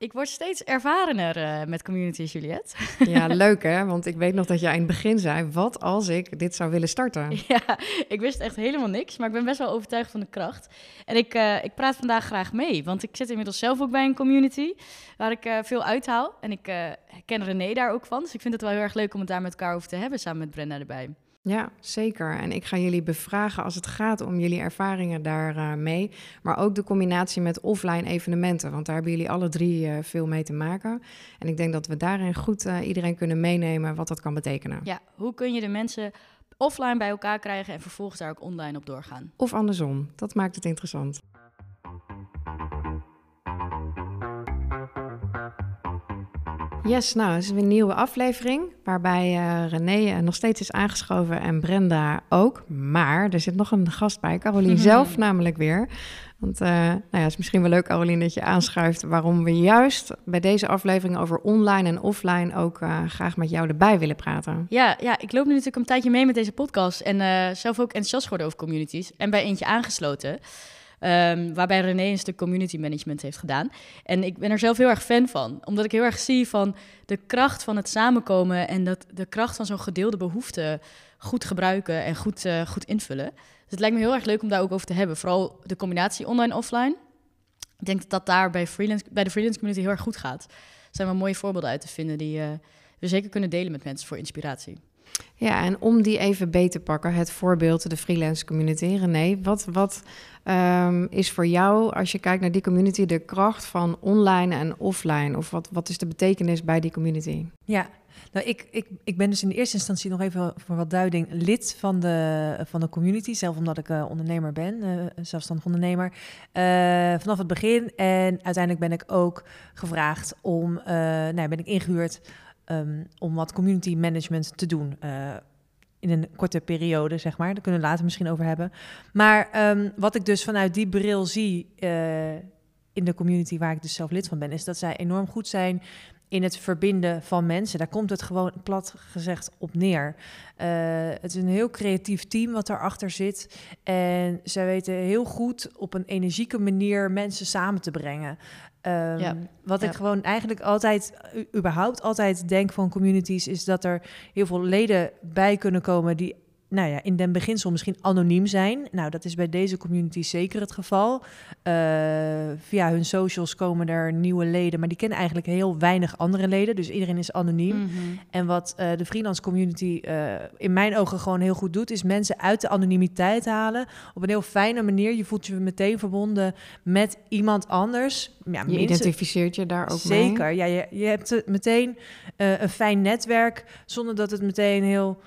Ik word steeds ervarener uh, met community, Juliette. Ja, leuk hè? Want ik weet nog dat jij in het begin zei: wat als ik dit zou willen starten? Ja, ik wist echt helemaal niks, maar ik ben best wel overtuigd van de kracht. En ik, uh, ik praat vandaag graag mee, want ik zit inmiddels zelf ook bij een community waar ik uh, veel uithaal. En ik ken René daar ook van, dus ik vind het wel heel erg leuk om het daar met elkaar over te hebben, samen met Brenda erbij. Ja, zeker. En ik ga jullie bevragen als het gaat om jullie ervaringen daarmee. Uh, maar ook de combinatie met offline evenementen. Want daar hebben jullie alle drie uh, veel mee te maken. En ik denk dat we daarin goed uh, iedereen kunnen meenemen wat dat kan betekenen. Ja, hoe kun je de mensen offline bij elkaar krijgen en vervolgens daar ook online op doorgaan? Of andersom. Dat maakt het interessant. Yes, nou, het is weer een nieuwe aflevering waarbij uh, René nog steeds is aangeschoven en Brenda ook. Maar er zit nog een gast bij, Carolien zelf namelijk weer. Want uh, nou ja, het is misschien wel leuk, Carolien, dat je aanschuift waarom we juist bij deze aflevering over online en offline ook uh, graag met jou erbij willen praten. Ja, ja, ik loop nu natuurlijk een tijdje mee met deze podcast en zelf ook enthousiast geworden over communities en bij eentje aangesloten. Um, waarbij René een stuk community management heeft gedaan. En ik ben er zelf heel erg fan van, omdat ik heel erg zie van de kracht van het samenkomen en dat de kracht van zo'n gedeelde behoefte goed gebruiken en goed, uh, goed invullen. Dus het lijkt me heel erg leuk om daar ook over te hebben. Vooral de combinatie online-offline. Ik denk dat dat daar bij, freelance, bij de freelance community heel erg goed gaat. Er zijn wel mooie voorbeelden uit te vinden die uh, we zeker kunnen delen met mensen voor inspiratie. Ja, en om die even beter te pakken, het voorbeeld, de freelance community. René, wat, wat um, is voor jou, als je kijkt naar die community, de kracht van online en offline? Of wat, wat is de betekenis bij die community? Ja, nou, ik, ik, ik ben dus in de eerste instantie nog even voor wat duiding lid van de, van de community. Zelf omdat ik uh, ondernemer ben, uh, zelfstandig ondernemer. Uh, vanaf het begin. En uiteindelijk ben ik ook gevraagd om, nou, ben ik ingehuurd um, om wat community management te doen. Uh, in een korte periode, zeg maar. Daar kunnen we later misschien over hebben. Maar um, wat ik dus vanuit die bril zie uh, in de community waar ik dus zelf lid van ben, is dat zij enorm goed zijn in het verbinden van mensen. Daar komt het gewoon plat gezegd op neer. Uh, het is een heel creatief team wat daarachter zit. En zij weten heel goed op een energieke manier mensen samen te brengen. Um, ja, wat ja. ik gewoon eigenlijk altijd, überhaupt altijd denk van communities, is dat er heel veel leden bij kunnen komen die nou ja, in den beginsel misschien anoniem zijn. Nou, dat is bij deze community zeker het geval. Uh, via hun socials komen er nieuwe leden, maar die kennen eigenlijk heel weinig andere leden. Dus iedereen is anoniem. Mm -hmm. En wat uh, de freelance community uh, in mijn ogen gewoon heel goed doet, is mensen uit de anonimiteit halen. Op een heel fijne manier. Je voelt je meteen verbonden met iemand anders. Ja, je mensen, identificeert je daar ook zeker, mee? Zeker. Ja, je, je hebt meteen een fijn netwerk, zonder dat het meteen heel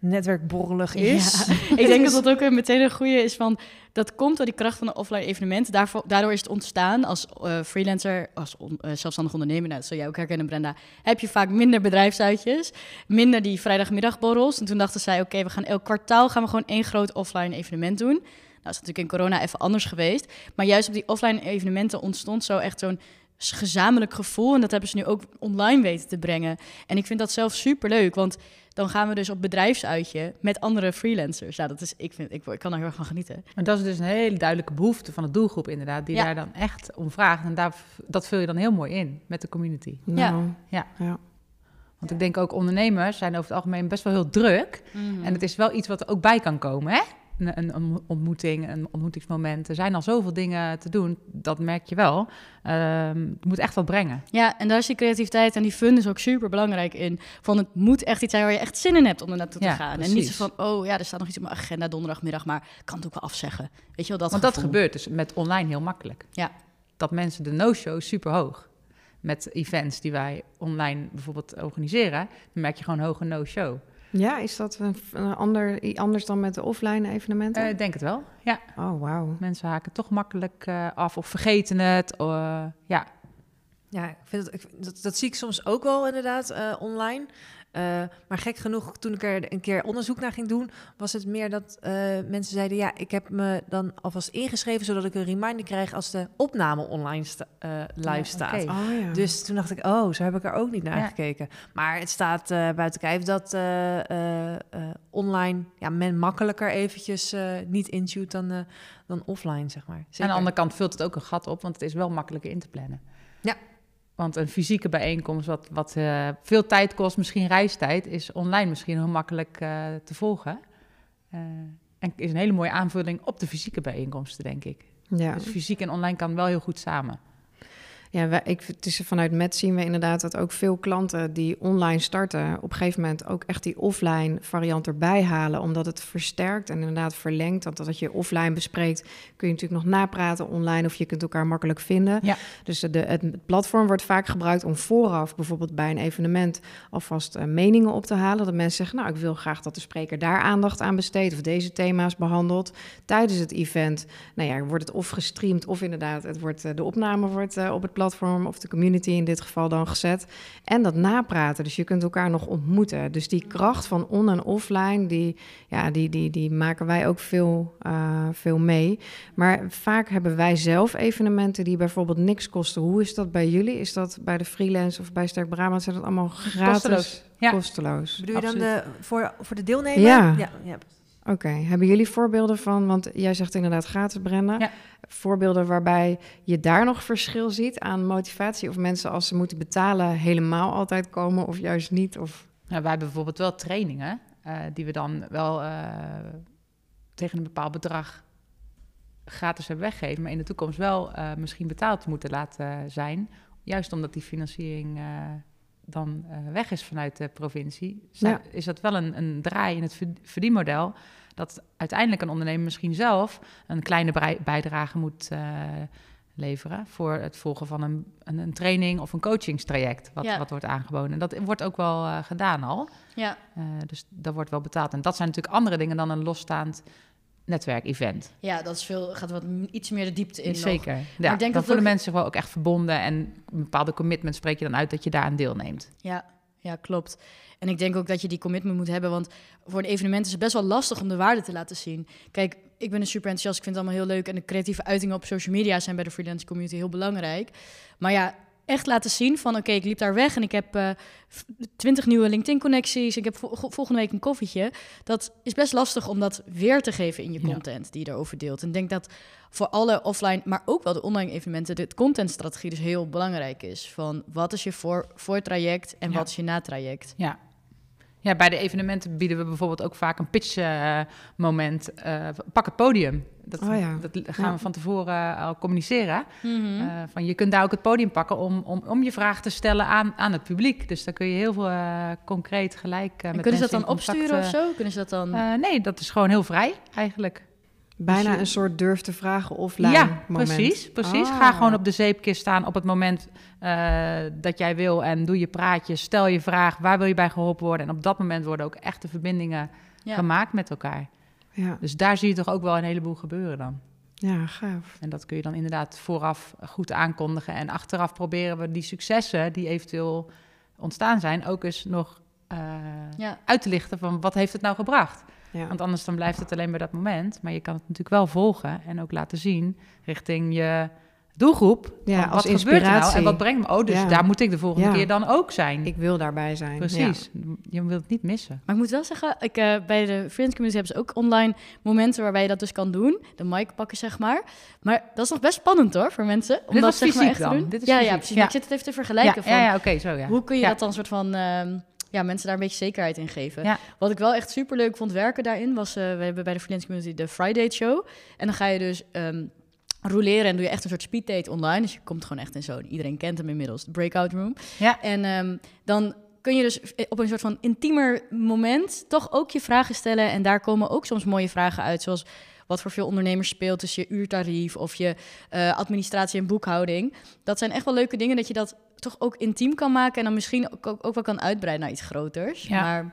netwerkborrelig is. Ja. ik denk dat dat ook meteen een goede is van... dat komt door die kracht van een offline evenement. Daarvoor, daardoor is het ontstaan als uh, freelancer, als on, uh, zelfstandig ondernemer... Nou, dat zul jij ook herkennen, Brenda... heb je vaak minder bedrijfsuitjes, minder die vrijdagmiddagborrels. En toen dachten zij, oké, okay, we gaan elk kwartaal... gaan we gewoon één groot offline evenement doen... Nou, is natuurlijk in corona even anders geweest. Maar juist op die offline evenementen ontstond zo echt zo'n gezamenlijk gevoel. En dat hebben ze nu ook online weten te brengen. En ik vind dat zelf super leuk, want dan gaan we dus op bedrijfsuitje met andere freelancers. Ja, dat is, ik, vind, ik, ik kan daar heel erg van genieten. Maar dat is dus een hele duidelijke behoefte van de doelgroep inderdaad, die ja. daar dan echt om vraagt. En daar, dat vul je dan heel mooi in met de community. Nou, ja. ja. Want ik denk ook ondernemers zijn over het algemeen best wel heel druk. Mm. En het is wel iets wat er ook bij kan komen, hè? Een, een, ontmoeting, een ontmoetingsmoment. Er zijn al zoveel dingen te doen, dat merk je wel. Um, het moet echt wat brengen. Ja, en daar is die creativiteit en die fun is ook super belangrijk in. Van het moet echt iets zijn waar je echt zin in hebt om er naartoe ja, te gaan. Precies. En niet zo van, oh ja, er staat nog iets op mijn agenda donderdagmiddag, maar kan het ook wel afzeggen. Weet je wel, dat Want gevoel. dat gebeurt dus met online heel makkelijk. Ja. Dat mensen de no-show super hoog. Met events die wij online bijvoorbeeld organiseren, dan merk je gewoon hoge no-show. Ja, is dat een, een ander, anders dan met de offline evenementen? Ik uh, denk het wel, ja. Oh, wauw. Mensen haken toch makkelijk uh, af of vergeten het. Uh, ja. Ja, ik vind ik, dat, dat zie ik soms ook wel inderdaad online. Uh, maar gek genoeg, toen ik er een keer onderzoek naar ging doen, was het meer dat uh, mensen zeiden: Ja, ik heb me dan alvast ingeschreven zodat ik een reminder krijg als de opname online sta, uh, live ja, staat. Okay. Oh, ja. Dus toen dacht ik: Oh, zo heb ik er ook niet naar ja. gekeken. Maar het staat buiten kijf dat online ja, men makkelijker eventjes niet intuut dan, dan offline, zeg maar. Zeker. Aan de andere kant vult het ook een gat op, want het is wel makkelijker in te plannen. Ja, Want een fysieke bijeenkomst, wat, wat uh, veel tijd kost, misschien reistijd, is online misschien heel makkelijk uh, te volgen. Uh, en is een hele mooie aanvulling op de fysieke bijeenkomsten, denk ik. Ja. Dus fysiek en online kan wel heel goed samen. Ja, wij, ik, het is vanuit Met zien we inderdaad dat ook veel klanten die online starten, op een gegeven moment ook echt die offline variant erbij halen, omdat het versterkt en inderdaad verlengt. Want dat je offline bespreekt, kun je natuurlijk nog napraten online of je kunt elkaar makkelijk vinden. Ja. Dus de, het platform wordt vaak gebruikt om vooraf, bijvoorbeeld bij een evenement, alvast uh, meningen op te halen. Dat mensen zeggen, nou, ik wil graag dat de spreker daar aandacht aan besteedt of deze thema's behandelt. Tijdens het event, nou ja, wordt het of gestreamd of inderdaad, het wordt, uh, de opname wordt uh, op het platform of de community in dit geval dan gezet. En dat napraten. Dus je kunt elkaar nog ontmoeten. Dus die kracht van on- en offline, die, ja, die, die, die maken wij ook veel, uh, veel mee. Maar vaak hebben wij zelf evenementen die bijvoorbeeld niks kosten. Hoe is dat bij jullie? Is dat bij de freelance of bij Sterk Brabant? Zijn dat allemaal gratis? Kosteloos. Ja. Kosteloos. Bedoel je dan de, voor, voor de deelnemer? Ja. ja, ja. Oké, hebben jullie voorbeelden van, want jij zegt inderdaad gratis, Brenda. Ja. Voorbeelden waarbij je daar nog verschil ziet aan motivatie? Of mensen als ze moeten betalen helemaal altijd komen of juist niet? Of... Nou, wij hebben bijvoorbeeld wel trainingen uh, die we dan wel uh, tegen een bepaald bedrag gratis hebben weggegeven, maar in de toekomst wel uh, misschien betaald moeten laten zijn. Juist omdat die financiering dan weg is vanuit de provincie, ja. is dat wel een, een draai in het verdienmodel dat uiteindelijk een ondernemer misschien zelf een kleine bijdrage moet uh, leveren voor het volgen van een, een, een, training of een coachingstraject wat, ja. wat wordt aangeboden. En dat wordt ook wel uh, gedaan al. Ja. Uh, dus dat wordt wel betaald. En dat zijn natuurlijk andere dingen dan een losstaand netwerkevent. Ja, dat is veel, gaat wat iets meer de diepte in. Zeker. Nog. Ja, ik denk dat voelen ook... mensen zich wel ook echt verbonden en een bepaalde commitment spreek je dan uit dat je daar aan deelneemt. Ja, ja, klopt. En ik denk ook dat je die commitment moet hebben, want voor een evenement is het best wel lastig om de waarde te laten zien. Kijk, ik ben een super enthousiast, ik vind het allemaal heel leuk en de creatieve uitingen op social media zijn bij de freelance community heel belangrijk. Maar ja, echt laten zien van oké, ik liep daar weg en ik heb uh, twintig nieuwe LinkedIn-connecties, ik heb vo volgende week een koffietje. Dat is best lastig om dat weer te geven in je content ja. die je erover deelt. En ik denk dat voor alle offline, maar ook wel de online evenementen, de contentstrategie dus heel belangrijk is. Van wat is je voor, voor traject en ja. wat is je na-traject? Ja. Ja, bij de evenementen bieden we bijvoorbeeld ook vaak een pitch-moment. Uh, pak het podium. Dat, oh ja. dat gaan ja. we van tevoren al communiceren. Mm -hmm. uh, van je kunt daar ook het podium pakken om, om, om je vraag te stellen aan, aan het publiek. Dus dan kun je heel veel uh, concreet gelijk met Kunnen ze dat mensen dan opsturen of zo? Kunnen ze dat dan... nee, dat is gewoon heel vrij eigenlijk. Bijna een soort durf te vragen offline ja, moment. precies. precies. Ah. Ga gewoon op de zeepkist staan op het moment uh, dat jij wil en doe je praatje. Stel je vraag, waar wil je bij geholpen worden? En op dat moment worden ook echte verbindingen ja. gemaakt met elkaar. Ja. Dus daar zie je toch ook wel een heleboel gebeuren dan. Ja, gaaf. En dat kun je dan inderdaad vooraf goed aankondigen. En achteraf proberen we die successen die eventueel ontstaan zijn... ook eens nog uh, ja. uit te lichten van wat heeft het nou gebracht? Ja. Want anders dan blijft het alleen bij dat moment. Maar je kan het natuurlijk wel volgen en ook laten zien richting je doelgroep. Ja, wat als gebeurt er inspiratie. nou en wat brengt me? Oh, dus Ja. daar moet ik de volgende Ja. keer dan ook zijn. Ik wil daarbij zijn. Precies. Je wilt het niet missen. Maar ik moet wel zeggen, ik, eh, bij de Friends Community hebben ze ook online momenten waarbij je dat dus kan doen. De mic pakken, zeg maar. Maar dat is nog best spannend hoor, voor mensen. Om Dit dat zeg maar fysiek echt te doen. Dit is ja, ja, fysiek. precies. Ja. Maar ik zit het even te vergelijken ja, van... ja, ja oké, zo ja. Hoe kun je Ja. dat dan soort van... ehm, ja, mensen daar een beetje zekerheid in geven. Ja. Wat ik wel echt super leuk vond werken daarin was... eh, we hebben bij de Freelance Community de Friday Show. En dan ga je dus ehm roleren en doe je echt een soort speeddate online. Dus je komt gewoon echt in zo'n... Iedereen kent hem inmiddels, de breakout room. Ja. En ehm, dan kun je dus op een soort van intiemer moment... toch ook je vragen stellen. En daar komen ook soms mooie vragen uit, zoals... Wat voor veel ondernemers speelt tussen je uurtarief of je eh, administratie en boekhouding. Dat zijn echt wel leuke dingen dat je dat toch ook intiem kan maken. En dan misschien ook, ook, ook wel kan uitbreiden naar iets groters. Ja. Maar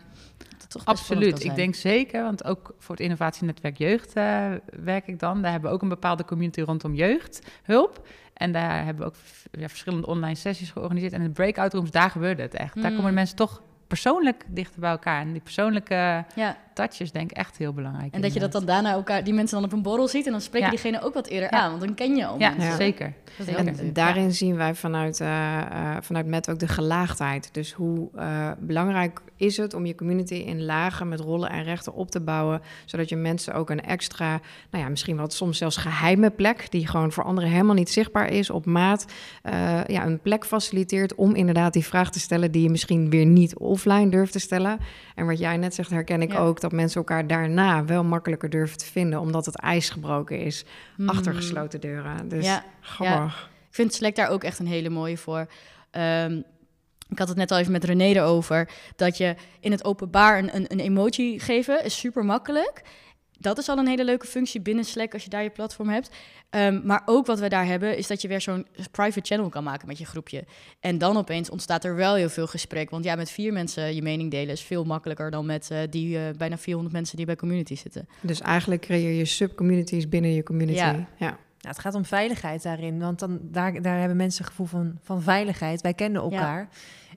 toch Absoluut. Ik denk zeker, want ook voor het innovatienetwerk jeugd eh, werk ik dan. Daar hebben we ook een bepaalde community rondom jeugdhulp. En daar hebben we ook ja, verschillende online sessies georganiseerd. En in de breakout rooms, daar gebeurde het echt. Daar Mm. komen mensen toch persoonlijk dichter bij elkaar. En die persoonlijke Ja, touch is denk ik echt heel belangrijk. En dat je dat dan daarna elkaar, die mensen dan op een borrel ziet en dan spreek je Ja. diegene ook wat eerder Ja. aan, want dan ken je al Ja, zeker. En daarin zien wij vanuit, eh, eh, vanuit Met ook de gelaagdheid. Dus hoe eh, belangrijk is het om je community in lagen met rollen en rechten op te bouwen, zodat je mensen ook een extra, nou ja, misschien wat soms zelfs geheime plek, die gewoon voor anderen helemaal niet zichtbaar is, op maat, eh, ja, een plek faciliteert om inderdaad die vraag te stellen die je misschien weer niet offline durft te stellen. En wat jij net zegt, herken ik Ja. ook, dat mensen elkaar daarna wel makkelijker durven te vinden, omdat het ijs gebroken is Mhm. achter gesloten deuren. Dus Ja. Ik vind Slack daar ook echt een hele mooie voor. Ehm, ik had het net al even met René erover. Dat je in het openbaar een, een, een emoji geven is super makkelijk. Dat is al een hele leuke functie binnen Slack als je daar je platform hebt. Ehm, maar ook wat we daar hebben, is dat je weer zo'n private channel kan maken met je groepje. En dan opeens ontstaat er wel heel veel gesprek. Want ja, met vier mensen je mening delen is veel makkelijker dan met eh, die eh, bijna 400 mensen die bij community zitten. Dus eigenlijk creëer je subcommunities binnen je community. Ja. Ja. Nou, het gaat om veiligheid daarin, want dan, daar, daar hebben mensen een gevoel van, van veiligheid. Wij kennen elkaar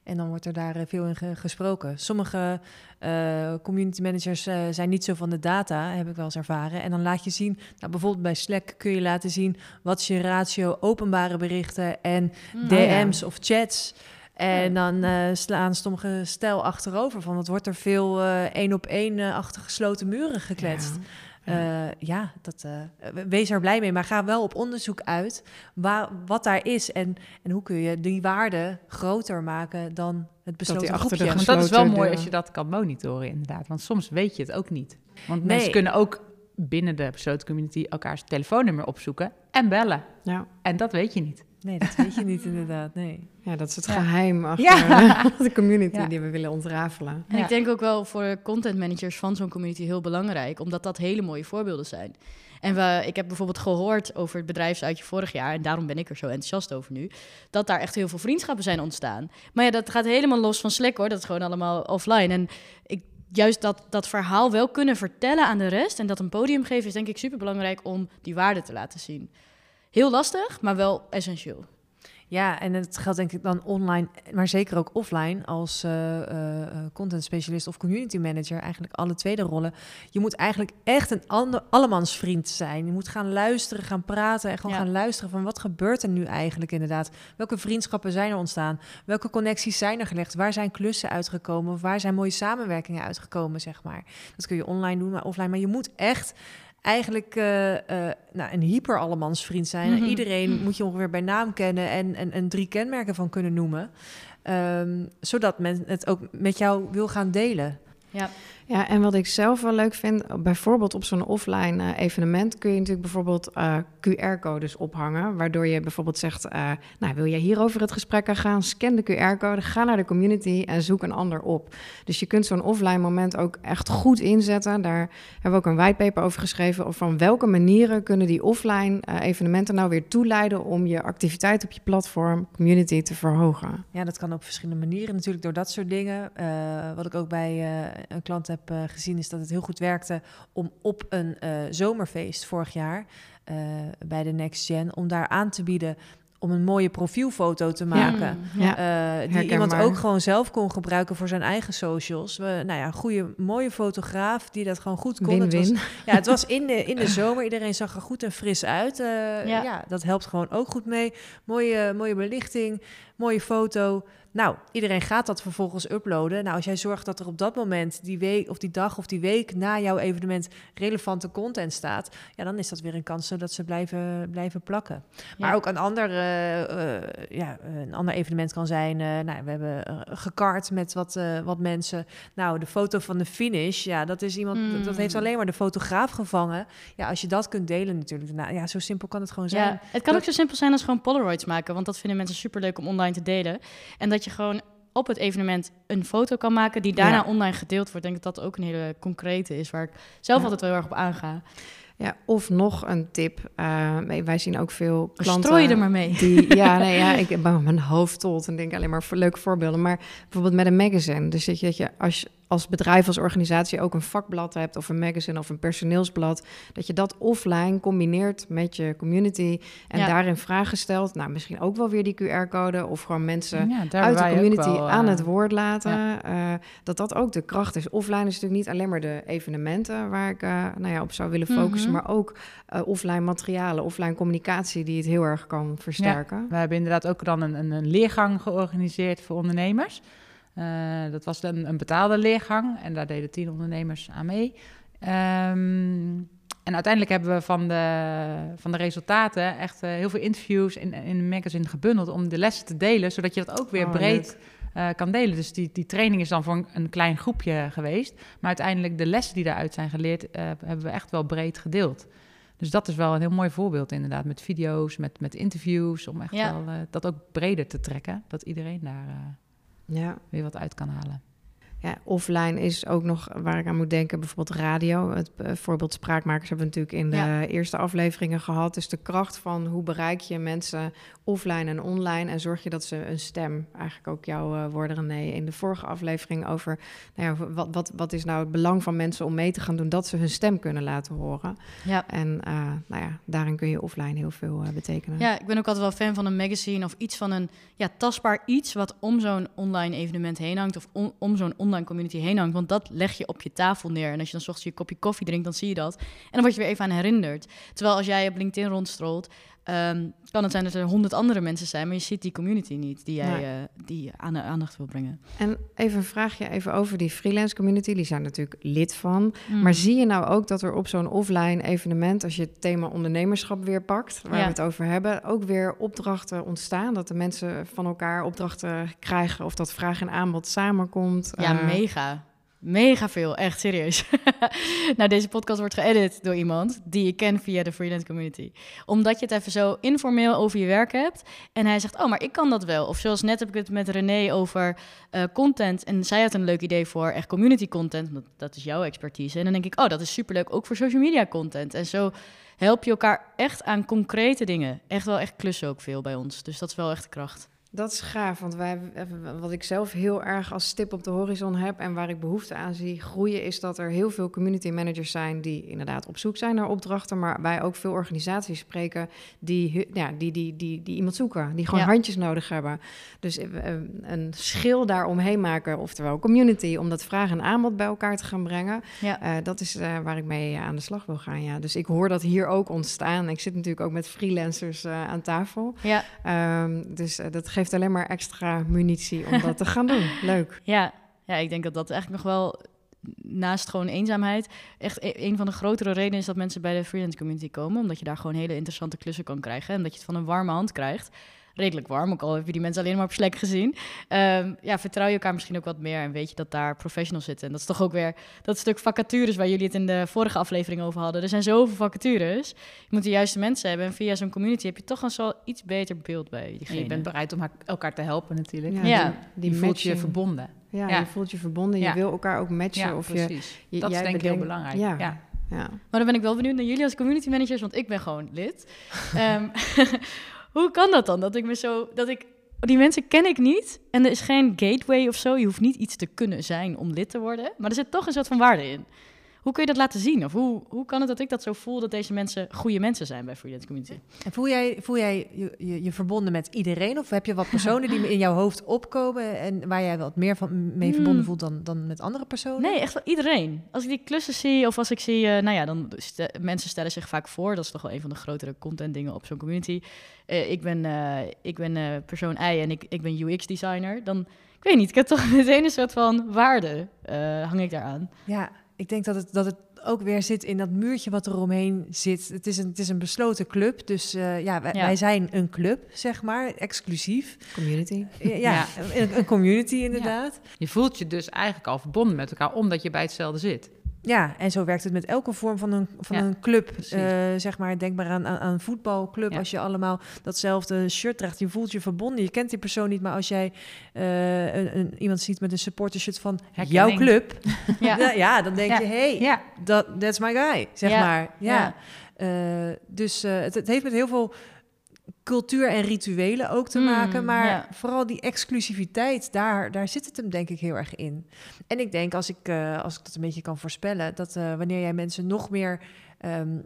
en dan wordt er daar eh, veel in ge- gesproken. Sommige eh, community managers eh, zijn niet zo van de data, heb ik wel eens ervaren. En dan laat je zien, nou, bijvoorbeeld bij Slack kun je laten zien... wat is je ratio openbare berichten en Mm. DM's of chats... En dan slaan sommige stijl achterover van... wat wordt er veel één op één achter gesloten muren gekletst. Ja. Ja, ja dat, eh, wees er blij mee. Maar ga wel op onderzoek uit waar, wat daar is. En, en hoe kun je die waarde groter maken dan het besloten de groepje. Want dat is wel mooi als je dat kan monitoren, inderdaad. Want soms weet je het ook niet. Want Nee. mensen kunnen ook binnen de besloten community elkaars telefoonnummer opzoeken en bellen. Ja. En dat weet je niet. Nee, dat weet je niet inderdaad. Nee. ja, dat is het Ja. geheim achter Ja. de community Ja. die we willen ontrafelen. En Ja. ik denk ook wel voor de content managers van zo'n community heel belangrijk, omdat dat hele mooie voorbeelden zijn. En we, ik heb bijvoorbeeld gehoord over het bedrijfsuitje vorig jaar, en daarom ben ik er zo enthousiast over nu, dat daar echt heel veel vriendschappen zijn ontstaan. Maar ja, dat gaat helemaal los van Slack hoor, dat is gewoon allemaal offline. En ik, juist dat, dat verhaal wel kunnen vertellen aan de rest en dat een podium geven is denk ik super belangrijk om die waarde te laten zien. Heel lastig, maar wel essentieel. Ja, en het geldt denk ik dan online, maar zeker ook offline als eh, eh, eh, content specialist of community manager. Eigenlijk alle tweede rollen. Je moet eigenlijk echt een ander, allemans vriend zijn. Je moet gaan luisteren, gaan praten en gewoon Ja. gaan luisteren van wat gebeurt er nu eigenlijk inderdaad. Welke vriendschappen zijn er ontstaan? Welke connecties zijn er gelegd? Waar zijn klussen uitgekomen? Of waar zijn mooie samenwerkingen uitgekomen, zeg maar. Dat kun je online doen, maar offline. Maar je moet echt eigenlijk eh, eh, nou, een hyper allemans vriend zijn. Mhm. Iedereen moet je ongeveer bij naam kennen en, en, en drie kenmerken van kunnen noemen. Ehm, zodat men het ook met jou wil gaan delen. Ja, Ja, en wat ik zelf wel leuk vind, bijvoorbeeld op zo'n offline eh, evenement kun je natuurlijk bijvoorbeeld eh, QR-codes ophangen, waardoor je bijvoorbeeld zegt, eh, nou wil jij hier over het gesprek aan gaan, scan de QR-code, ga naar de community en zoek een ander op. Dus je kunt zo'n offline moment ook echt goed inzetten. Daar hebben we ook een whitepaper over geschreven, of van welke manieren kunnen die offline evenementen nou weer toeleiden om je activiteit op je platform, community te verhogen. Ja, dat kan op verschillende manieren natuurlijk door dat soort dingen. Wat ik ook bij een klant heb eh, gezien is dat het heel goed werkte om op een eh, zomerfeest vorig jaar eh, bij de Next Gen, om daar aan te bieden om een mooie profielfoto te maken. Mm, Ja. Die iemand ook gewoon zelf kon gebruiken voor zijn eigen socials. We, nou ja, een goede, mooie fotograaf die dat gewoon goed kon. Het was, ja, het was in de, in de zomer. Iedereen zag er goed en fris uit. Ja. ja. dat helpt gewoon ook goed mee. Mooie, mooie belichting, mooie foto. Nou, iedereen gaat dat vervolgens uploaden. Nou, als jij zorgt dat er op dat moment, die week of die dag of die week na jouw evenement relevante content staat, ja, dan is dat weer een kans zodat ze blijven, blijven plakken. Maar Ja. ook een ander, eh, eh, ja, een ander evenement kan zijn. eh, nou, we hebben gekart met wat, wat mensen. Nou, de foto van de finish, ja, dat is iemand. Mm. Dat heeft alleen maar de fotograaf gevangen. Ja, als je dat kunt delen, natuurlijk. Nou, ja, zo simpel kan het gewoon zijn. Ja, het kan Dat- ook zo simpel zijn als gewoon Polaroids maken, want dat vinden mensen superleuk om online te delen. En dat je gewoon op het evenement een foto kan maken die daarna Ja. online gedeeld wordt. Ik denk dat dat ook een hele concrete is, waar ik zelf Ja. altijd wel heel erg op aanga. Ja, of nog een tip. eh, wij zien ook veel klanten... Strooi er maar mee. Die, ja, nee, ja, ik ben mijn hoofd tot en denk alleen maar voor leuke voorbeelden. Maar bijvoorbeeld met een magazine. Dus dat je, dat je als, je- als bedrijf, als organisatie ook een vakblad hebt of een magazine of een personeelsblad, dat je dat offline combineert met je community en Ja. daarin vragen stelt. Nou, misschien ook wel weer die QR-code of gewoon mensen Ja, uit de community wel, aan eh, het woord laten. eh, dat dat ook de kracht is. Offline is natuurlijk niet alleen maar de evenementen waar ik eh, nou ja, op zou willen focussen, Mhm. maar ook offline materialen, offline communicatie die het heel erg kan versterken. We hebben inderdaad ook dan een, een, een leergang georganiseerd voor ondernemers. Eh, dat was een, een betaalde leergang en daar deden tien ondernemers aan mee. Ehm, en uiteindelijk hebben we van de, van de resultaten echt eh, heel veel interviews in, in een magazine gebundeld om de lessen te delen, zodat je dat ook weer Oh, breed eh, kan delen. Dus die, die training is dan voor een, een klein groepje geweest. Maar uiteindelijk de lessen die daaruit zijn geleerd, hebben we echt wel breed gedeeld. Dus dat is wel een heel mooi voorbeeld inderdaad, met video's, met, met interviews, om echt Ja. wel dat ook breder te trekken, dat iedereen daar Ja. weer wat uit kan halen. Ja, offline is ook nog waar ik aan moet denken, bijvoorbeeld radio. Het eh, voorbeeld spraakmakers hebben we natuurlijk in de Ja. eerste afleveringen gehad. Dus de kracht van hoe bereik je mensen offline en online en zorg je dat ze een stem, eigenlijk ook jouw eh, woorden René, in de vorige aflevering over, nou ja, wat, wat, wat is nou het belang van mensen om mee te gaan doen, dat ze hun stem kunnen laten horen. Ja. En eh, nou ja, daarin kun je offline heel veel betekenen. Ja, ik ben ook altijd wel fan van een magazine of iets van een ja, tastbaar iets wat om zo'n online evenement heen hangt of om, om zo'n online community heen hangt. Want dat leg je op je tafel neer. En als je dan 's ochtends je kopje koffie drinkt, dan zie je dat. En dan word je weer even aan herinnerd. Terwijl als jij op LinkedIn rondstrolt, ehm, kan het zijn dat er honderd andere mensen zijn, maar je ziet die community niet die jij Nee. eh, die aan de aandacht wil brengen. En even een vraagje even over die freelance community. Die zijn natuurlijk lid van. Mm. Maar zie je nou ook dat er op zo'n offline evenement, als je het thema ondernemerschap weer pakt, waar Ja. we het over hebben, ook weer opdrachten ontstaan? Dat de mensen van elkaar opdrachten krijgen of dat vraag en aanbod samenkomt? Ja, Eh, mega. Mega veel, echt serieus. nou, deze podcast wordt geëdit door iemand die ik ken via de freelance community. Omdat je het even zo informeel over je werk hebt. En hij zegt, oh, maar ik kan dat wel. Of zoals net heb ik het met René over eh, content. En zij had een leuk idee voor echt community content. Dat, dat is jouw expertise. En dan denk ik, oh, dat is superleuk ook voor social media content. En zo help je elkaar echt aan concrete dingen. Echt wel echt klussen ook veel bij ons. Dus dat is wel echt de kracht. Dat is gaaf, want wij, wat ik zelf heel erg als stip op de horizon heb en waar ik behoefte aan zie groeien, is dat er heel veel community managers zijn die inderdaad op zoek zijn naar opdrachten, maar wij ook veel organisaties spreken die, ja, die, die, die, die iemand zoeken, die gewoon Ja. handjes nodig hebben. Dus eh, een schil daaromheen maken, oftewel community, om dat vraag en aanbod bij elkaar te gaan brengen, Ja. eh, dat is eh, waar ik mee aan de slag wil gaan. Ja. Dus ik hoor dat hier ook ontstaan. Ik zit natuurlijk ook met freelancers eh, aan tafel. Ja, Ehm, dus eh, dat geeft alleen maar extra munitie om dat te gaan doen. Leuk. Ja, ja, ik denk dat dat eigenlijk nog wel naast gewoon eenzaamheid echt e- een van de grotere redenen is dat mensen bij de freelance community komen, omdat je daar gewoon hele interessante klussen kan krijgen en dat je het van een warme hand krijgt. Redelijk warm, ook al heb je die mensen alleen maar op Slack gezien. Ehm, ja, vertrouw je elkaar misschien ook wat meer en weet je dat daar professionals zitten. En dat is toch ook weer dat stuk vacatures waar jullie het in de vorige aflevering over hadden. Er zijn zoveel vacatures. Je moet de juiste mensen hebben en via zo'n community heb je toch een zo iets beter beeld bij En diegene. je bent bereid om elkaar te helpen natuurlijk. Ja, Ja. die, voelt je verbonden. Ja, Ja. je voelt je verbonden. Je Ja. wil elkaar ook matchen. Ja, of je, precies. je- dat is jij denk ik heel belangrijk. Ja. Ja. ja. Maar dan ben ik wel benieuwd naar jullie als community managers, want ik ben gewoon lid. Ehm, hoe kan dat dan? Dat ik me zo. Dat ik. Die mensen ken ik niet. En er is geen gateway of zo. Je hoeft niet iets te kunnen zijn om lid te worden. Maar er zit toch een soort van waarde in. Hoe kun je dat laten zien? Of hoe, hoe kan het dat ik dat zo voel dat deze mensen goede mensen zijn bij Freelance Community? En voel jij, voel jij je, je, je verbonden met iedereen? Of heb je wat personen die in jouw hoofd opkomen en waar jij wat meer van mee verbonden Hmm. voelt dan, dan met andere personen? Nee, echt wel iedereen. Als ik die klussen zie of als ik zie, eh, nou ja, dan mensen stellen zich vaak voor. Dat is toch wel een van de grotere content dingen op zo'n community. Eh, ik ben, eh, ik ben persoon I en ik, ik ben UX designer. Dan, ik weet niet, ik heb toch meteen een soort van waarde hang ik daaraan. Ja, ik denk dat het, dat het ook weer zit in dat muurtje wat er omheen zit. Het is een, het is een besloten club, dus eh, ja, wij, Ja. wij zijn een club, zeg maar, exclusief. Community. Ja, Ja. Een, een community inderdaad. Je voelt je dus eigenlijk al verbonden met elkaar, omdat je bij hetzelfde zit. Ja, en zo werkt het met elke vorm van een, van Ja, een club. Eh, zeg maar, denk maar aan, aan, een voetbalclub. Ja. Als je allemaal datzelfde shirt draagt, je voelt je verbonden. Je kent die persoon niet, maar als jij eh, een, een, iemand ziet met een supportershirt van Herkenning. jouw club, Ja, ja. ja, dan denk je, hey, Ja, dat that's my guy, zeg maar. Ja. Ja. Eh, dus het, het heeft met heel veel cultuur en rituelen ook te Mm, maken. Maar ja. vooral die exclusiviteit, daar, daar zit het hem denk ik heel erg in. En ik denk, als ik, eh, als ik dat een beetje kan voorspellen, dat eh, wanneer jij mensen nog meer... ehm,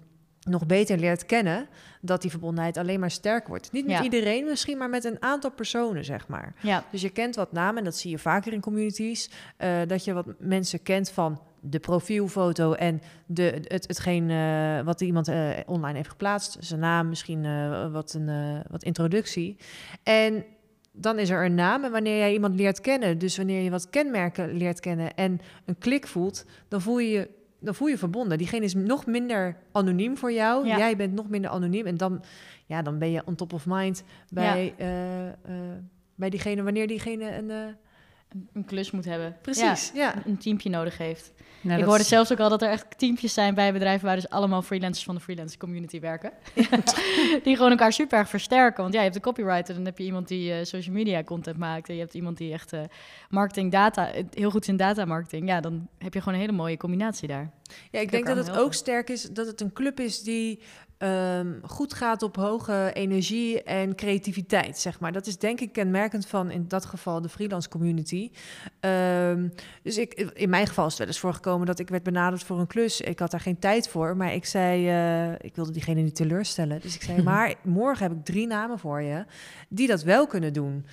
nog beter leert kennen, dat die verbondenheid alleen maar sterk wordt. Niet met Ja. iedereen misschien, maar met een aantal personen, zeg maar. Ja, Dus je kent wat namen, en dat zie je vaker in communities, eh, dat je wat mensen kent van de profielfoto en de, het, hetgeen eh, wat iemand eh, online heeft geplaatst. Zijn naam, misschien eh, wat, een, wat introductie. En dan is er een naam en wanneer jij iemand leert kennen, dus wanneer je wat kenmerken leert kennen en een klik voelt, dan voel je je dan voel je verbonden. Diegene is nog minder anoniem voor jou. Ja. Jij bent nog minder anoniem. En dan, ja, dan ben je on top of mind bij, bij diegene wanneer diegene een. een- een klus moet hebben. precies. Ja. Ja, een teampje nodig heeft. Nou, ik hoorde is- zelfs ook al dat er echt teampjes zijn bij bedrijven waar dus allemaal freelancers van de freelance community werken. die gewoon elkaar super erg versterken. Want ja, je hebt een copywriter, dan heb je iemand die eh, social media content maakt. En je hebt iemand die echt eh, marketing, data, heel goed is in data marketing. Ja, dan heb je gewoon een hele mooie combinatie daar. Ja, ik denk dat het ook sterk is dat het een club is die ehm, goed gaat op hoge energie en creativiteit, zeg maar. Dat is denk ik kenmerkend van in dat geval de freelance community. Ehm, dus ik, in mijn geval is het wel eens voorgekomen dat ik werd benaderd voor een klus. Ik had daar geen tijd voor, maar ik zei, eh, ik wilde diegene niet teleurstellen. Dus ik zei, maar morgen heb ik drie namen voor je die dat wel kunnen doen.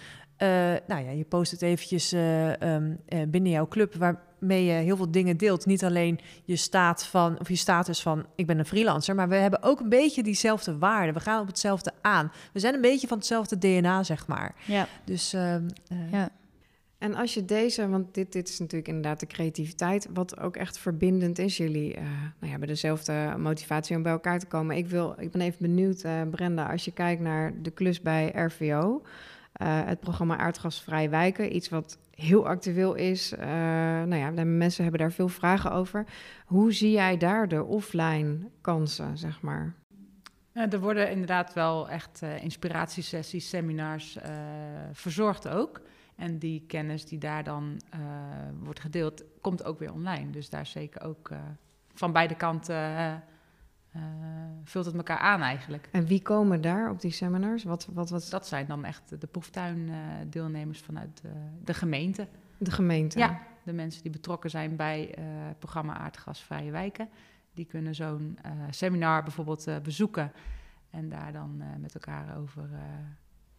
Eh, nou ja, je post het eventjes eh, ehm, eh, binnen jouw club, waarmee je heel veel dingen deelt. Niet alleen je staat van, of je status van ik ben een freelancer, maar we hebben ook een beetje diezelfde waarden. We gaan op hetzelfde aan. We zijn een beetje van hetzelfde DNA, zeg maar. Ja, Dus ehm, eh, ja. En als je deze, want dit, dit is natuurlijk inderdaad de creativiteit, wat ook echt verbindend is. Jullie eh, nou ja, hebben dezelfde motivatie om bij elkaar te komen. Ik, wil, ik ben even benieuwd, eh, Brenda, als je kijkt naar de klus bij RVO, het programma Aardgasvrij Wijken, iets wat heel actueel is. Eh, nou ja, mensen hebben daar veel vragen over. Hoe zie jij daar de offline kansen, zeg maar? Eh, er worden inderdaad wel echt eh, inspiratiesessies, seminars eh, verzorgd ook. En die kennis die daar dan eh, wordt gedeeld, komt ook weer online. Dus daar zeker ook eh, van beide kanten eh, eh, vult het elkaar aan eigenlijk. En wie komen daar op die seminars? Wat, wat, wat Dat zijn dan echt de proeftuindeelnemers vanuit de, de gemeente. de gemeente? Ja, de mensen die betrokken zijn bij eh, het programma Aardgasvrije Wijken. Die kunnen zo'n eh, seminar bijvoorbeeld eh, bezoeken en daar dan eh, met elkaar over eh,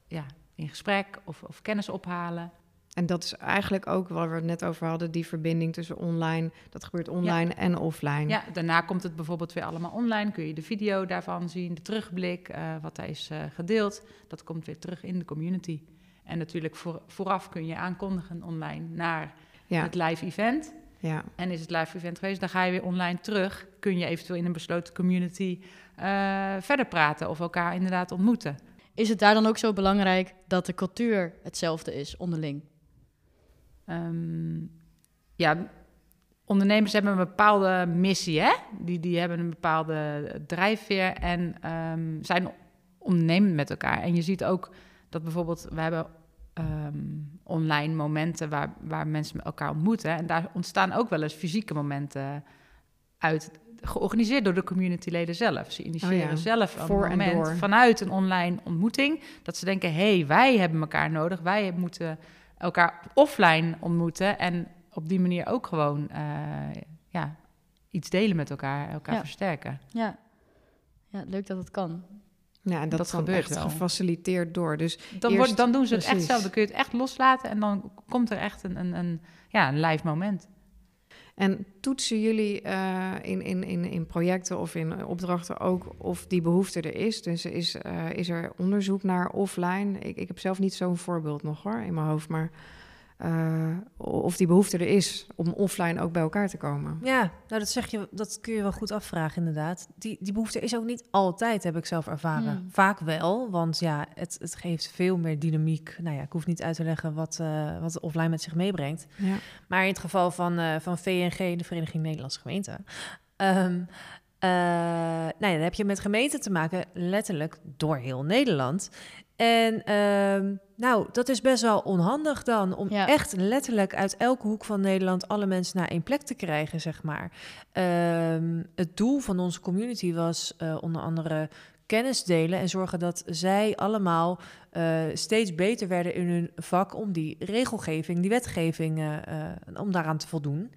ja, in gesprek of, of kennis ophalen. En dat is eigenlijk ook waar we het net over hadden, die verbinding tussen online, dat gebeurt online en offline. Ja, daarna komt het bijvoorbeeld weer allemaal online. Kun je de video daarvan zien, de terugblik, eh, wat daar is eh, gedeeld. Dat komt weer terug in de community. En natuurlijk voor, vooraf kun je aankondigen online naar ja, het live event. ja. En is het live event geweest, dan ga je weer online terug. Kun je eventueel in een besloten community eh, verder praten of elkaar inderdaad ontmoeten. Is het daar dan ook zo belangrijk dat de cultuur hetzelfde is onderling? Ehm, ja, ondernemers hebben een bepaalde missie, hè? Die, die hebben een bepaalde drijfveer en ehm, zijn ondernemend met elkaar. En je ziet ook dat bijvoorbeeld, we hebben ehm, online momenten waar, waar mensen met elkaar ontmoeten. En daar ontstaan ook wel eens fysieke momenten uit, georganiseerd door de communityleden zelf. Ze initiëren Oh ja, zelf een voor en moment vanuit een online ontmoeting, dat ze denken, hé, hey, wij hebben elkaar nodig, wij moeten elkaar offline ontmoeten en op die manier ook gewoon eh, ja, iets delen met elkaar, elkaar Ja. versterken. Ja. ja, leuk dat het kan. ja en dat, Dat gebeurt echt wel. gefaciliteerd door. Dus Dan, Eerst- wordt, dan doen ze het echt zelf, dan kun je het echt loslaten en dan komt er echt een, een, een, ja, een live moment. En toetsen jullie eh, in, in, in, in projecten of in opdrachten ook of die behoefte er is? Dus is, eh, is er onderzoek naar offline? Ik, ik heb zelf niet zo'n voorbeeld nog hoor in mijn hoofd, maar eh, of die behoefte er is om offline ook bij elkaar te komen. Ja, nou dat zeg je, dat kun je wel goed afvragen inderdaad. Die, die behoefte is ook niet altijd, heb ik zelf ervaren. Hmm. Vaak wel, want ja, het, het geeft veel meer dynamiek. Nou ja, ik hoef niet uit te leggen wat, eh wat offline met zich meebrengt. Ja. Maar in het geval van, eh, van VNG, de Vereniging Nederlandse Gemeenten... ehm, eh, nou ja, dan heb je met gemeenten te maken, letterlijk door heel Nederland. En ehm, nou, dat is best wel onhandig dan, om Ja. echt letterlijk uit elke hoek van Nederland alle mensen naar één plek te krijgen, zeg maar. Ehm, het doel van onze community was eh, onder andere kennis delen en zorgen dat zij allemaal uh, steeds beter werden in hun vak om die regelgeving, die wetgeving, om daaraan te voldoen.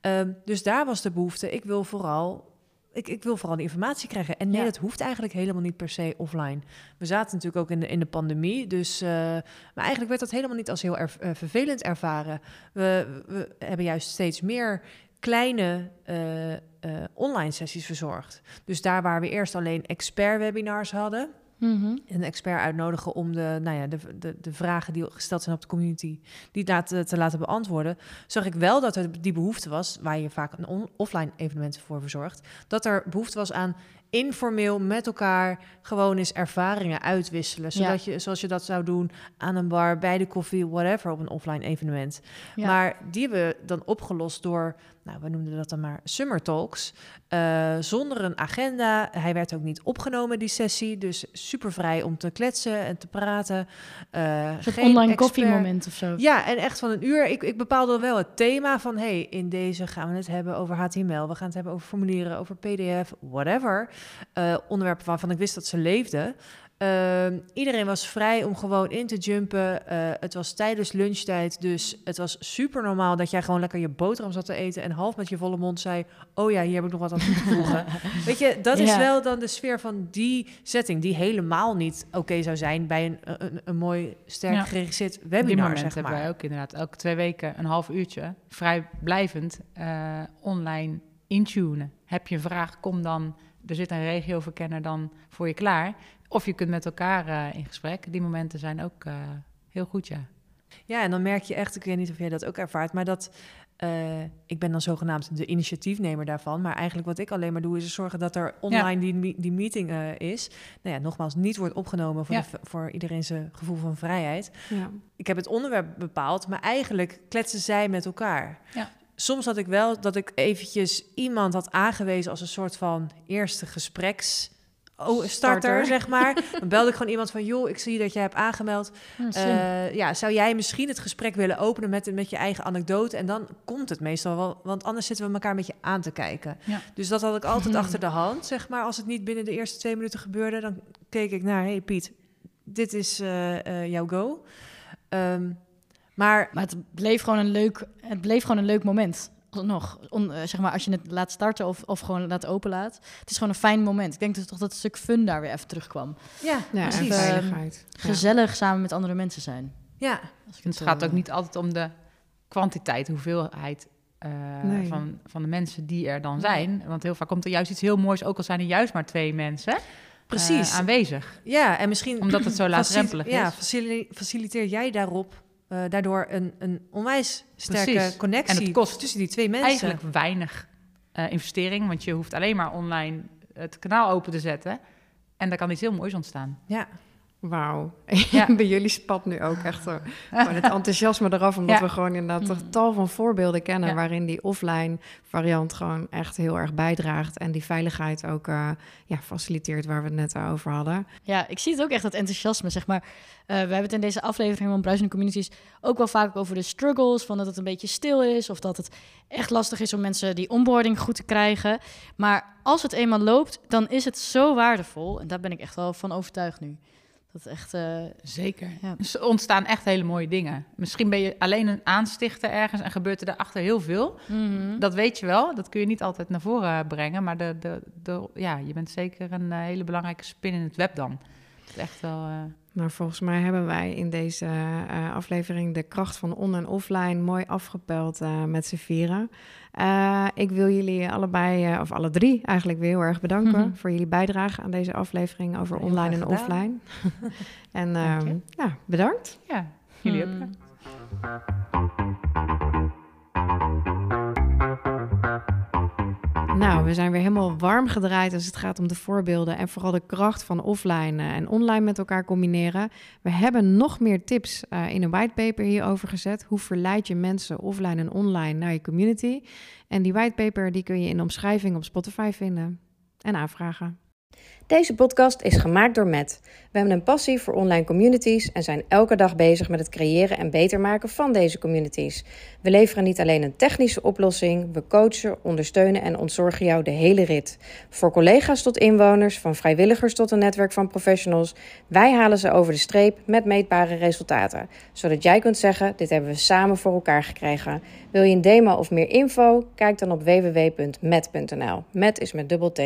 Ehm, dus daar was de behoefte. Ik wil vooral ik, ik, wil vooral die informatie krijgen. En nee, ja. dat hoeft eigenlijk helemaal niet per se offline. We zaten natuurlijk ook in de, in de pandemie. Dus, uh, maar eigenlijk werd dat helemaal niet als heel erg uh, vervelend ervaren. We, we, hebben juist steeds meer kleine uh, online sessies verzorgd. Dus daar waar we eerst alleen expert webinars hadden, Mm Een expert uitnodigen om de, nou ja, de, de, de vragen die gesteld zijn op de community, die te, te laten beantwoorden. Zag ik wel dat er die behoefte was, waar je vaak een offline evenement voor verzorgt, dat er behoefte was aan informeel met elkaar gewoon eens ervaringen uitwisselen. Zodat je, zoals je dat zou doen aan een bar, bij de koffie, whatever, op een offline evenement. Maar die hebben we dan opgelost door, nou, we noemden dat dan maar Summer Talks. Uh, zonder een agenda. Hij werd ook niet opgenomen, die sessie. Dus super vrij om te kletsen en te praten. Uh, geen online koffiemoment of zo. Ja, en echt van een uur. Ik, ik bepaalde wel het thema van... hey, in deze gaan we het hebben over HTML. We gaan het hebben over formulieren, over PDF, whatever. Uh, onderwerpen waarvan ik wist dat ze leefden. Uh, iedereen was vrij om gewoon in te jumpen. Uh, het was tijdens lunchtijd, dus het was super normaal dat jij gewoon lekker je boterham zat te eten en half met je volle mond zei: Oh ja, hier heb ik nog wat aan toe te voegen. Weet je, dat is wel dan de sfeer van die setting, die helemaal niet oké zou zijn bij een, een, een mooi, sterk ja. geregisseerd webinar. Die zeg maar. hebben wij ook inderdaad elke twee weken een half uurtje vrijblijvend uh, online intunen. Heb je een vraag, kom dan. Er zit een regioverkenner dan voor je klaar. Of je kunt met elkaar uh, in gesprek. Die momenten zijn ook uh, heel goed, ja. Ja, en dan merk je echt, ik weet niet of jij dat ook ervaart, maar dat uh, ik ben dan zogenaamd de initiatiefnemer daarvan. Maar eigenlijk wat ik alleen maar doe, is zorgen dat er online ja. die, die meeting is. Nou ja, nogmaals, niet wordt opgenomen voor, ja. de, voor iedereen zijn gevoel van vrijheid. Ja. Ik heb het onderwerp bepaald, maar eigenlijk kletsen zij met elkaar. Soms had ik wel dat ik eventjes iemand had aangewezen als een soort van eerste gespreks oh, starter, zeg maar. Dan belde ik gewoon iemand van, joh, ik zie dat jij hebt aangemeld. Uh, ja, zou jij misschien het gesprek willen openen met, met je eigen anekdote? En dan komt het meestal wel, want anders zitten we elkaar een beetje aan te kijken. Ja. Dus dat had ik altijd achter de hand, zeg maar. Als het niet binnen de eerste twee minuten gebeurde, dan keek ik naar, hey Piet, dit is uh, uh, jouw go. Um, maar, maar het bleef gewoon een leuk, het bleef gewoon een leuk moment nog, on, uh, zeg maar, als je het laat starten of, of gewoon laat openlaat. Het is gewoon een fijn moment. Ik denk dus toch dat het stuk fun daar weer even terugkwam. Ja, ja precies. Veiligheid. Uh, gezellig samen met andere mensen zijn. Ja. het gaat ook niet altijd om de kwantiteit, hoeveelheid uh, nee. van, van de mensen die er dan zijn. Want heel vaak komt er juist iets heel moois, ook al zijn er juist maar twee mensen. Precies. aanwezig. Ja, en misschien... Omdat het zo laagdrempelig is. Ja, faciliteer jij daarop uh, daardoor een, een onwijs sterke Precies. connectie en het kost tussen die twee mensen. Eigenlijk weinig uh, investering, want je hoeft alleen maar online het kanaal open te zetten. En daar kan iets heel moois ontstaan. Ja. Wauw. Ja. Bij jullie spat nu ook echt zo, het enthousiasme eraf, omdat we gewoon inderdaad een mm. tal van voorbeelden kennen ja. waarin die offline variant gewoon echt heel erg bijdraagt en die veiligheid ook uh, ja, faciliteert waar we het net over hadden. Ja, ik zie het ook echt, dat enthousiasme, zeg maar. Uh, we hebben het in deze aflevering van Bruisende Communities ook wel vaak over de struggles, van dat het een beetje stil is of dat het echt lastig is om mensen die onboarding goed te krijgen. Maar als het eenmaal loopt, dan is het zo waardevol en daar ben ik echt wel van overtuigd nu. Dat echt... Uh, Zeker. Ja. Dus er ontstaan echt hele mooie dingen. Misschien ben je alleen een aanstichter ergens en gebeurt er daarachter heel veel. Mm-hmm. Dat weet je wel. Dat kun je niet altijd naar voren brengen. Maar de, de, de, ja, je bent zeker een uh, hele belangrijke spin in het web dan. Dat is echt wel... Uh... Nou, volgens mij hebben wij in deze uh, aflevering de kracht van on- en offline mooi afgepeld uh, met z'n vieren. Uh, ik wil jullie allebei, of alle drie eigenlijk weer heel erg bedanken mm-hmm. voor jullie bijdrage aan deze aflevering over heel online en offline. en ja, bedankt. Ja, jullie mm. ook. Nou, we zijn weer helemaal warm gedraaid als het gaat om de voorbeelden en vooral de kracht van offline eh, en online met elkaar combineren. We hebben nog meer tips uh, in een whitepaper hierover gezet. Hoe verleid je mensen offline en online naar je community? En die whitepaper die kun je in de omschrijving op Spotify vinden en aanvragen. Deze podcast is gemaakt door Matt. We hebben een passie voor online communities en zijn elke dag bezig met het creëren en beter maken van deze communities. We leveren niet alleen een technische oplossing, we coachen, ondersteunen en ontzorgen jou de hele rit. Voor collega's tot inwoners, van vrijwilligers tot een netwerk van professionals, wij halen ze over de streep met meetbare resultaten. Zodat jij kunt zeggen: dit hebben we samen voor elkaar gekregen. Wil je een demo of meer info? Kijk dan op www.met.nl. Met is met dubbel T.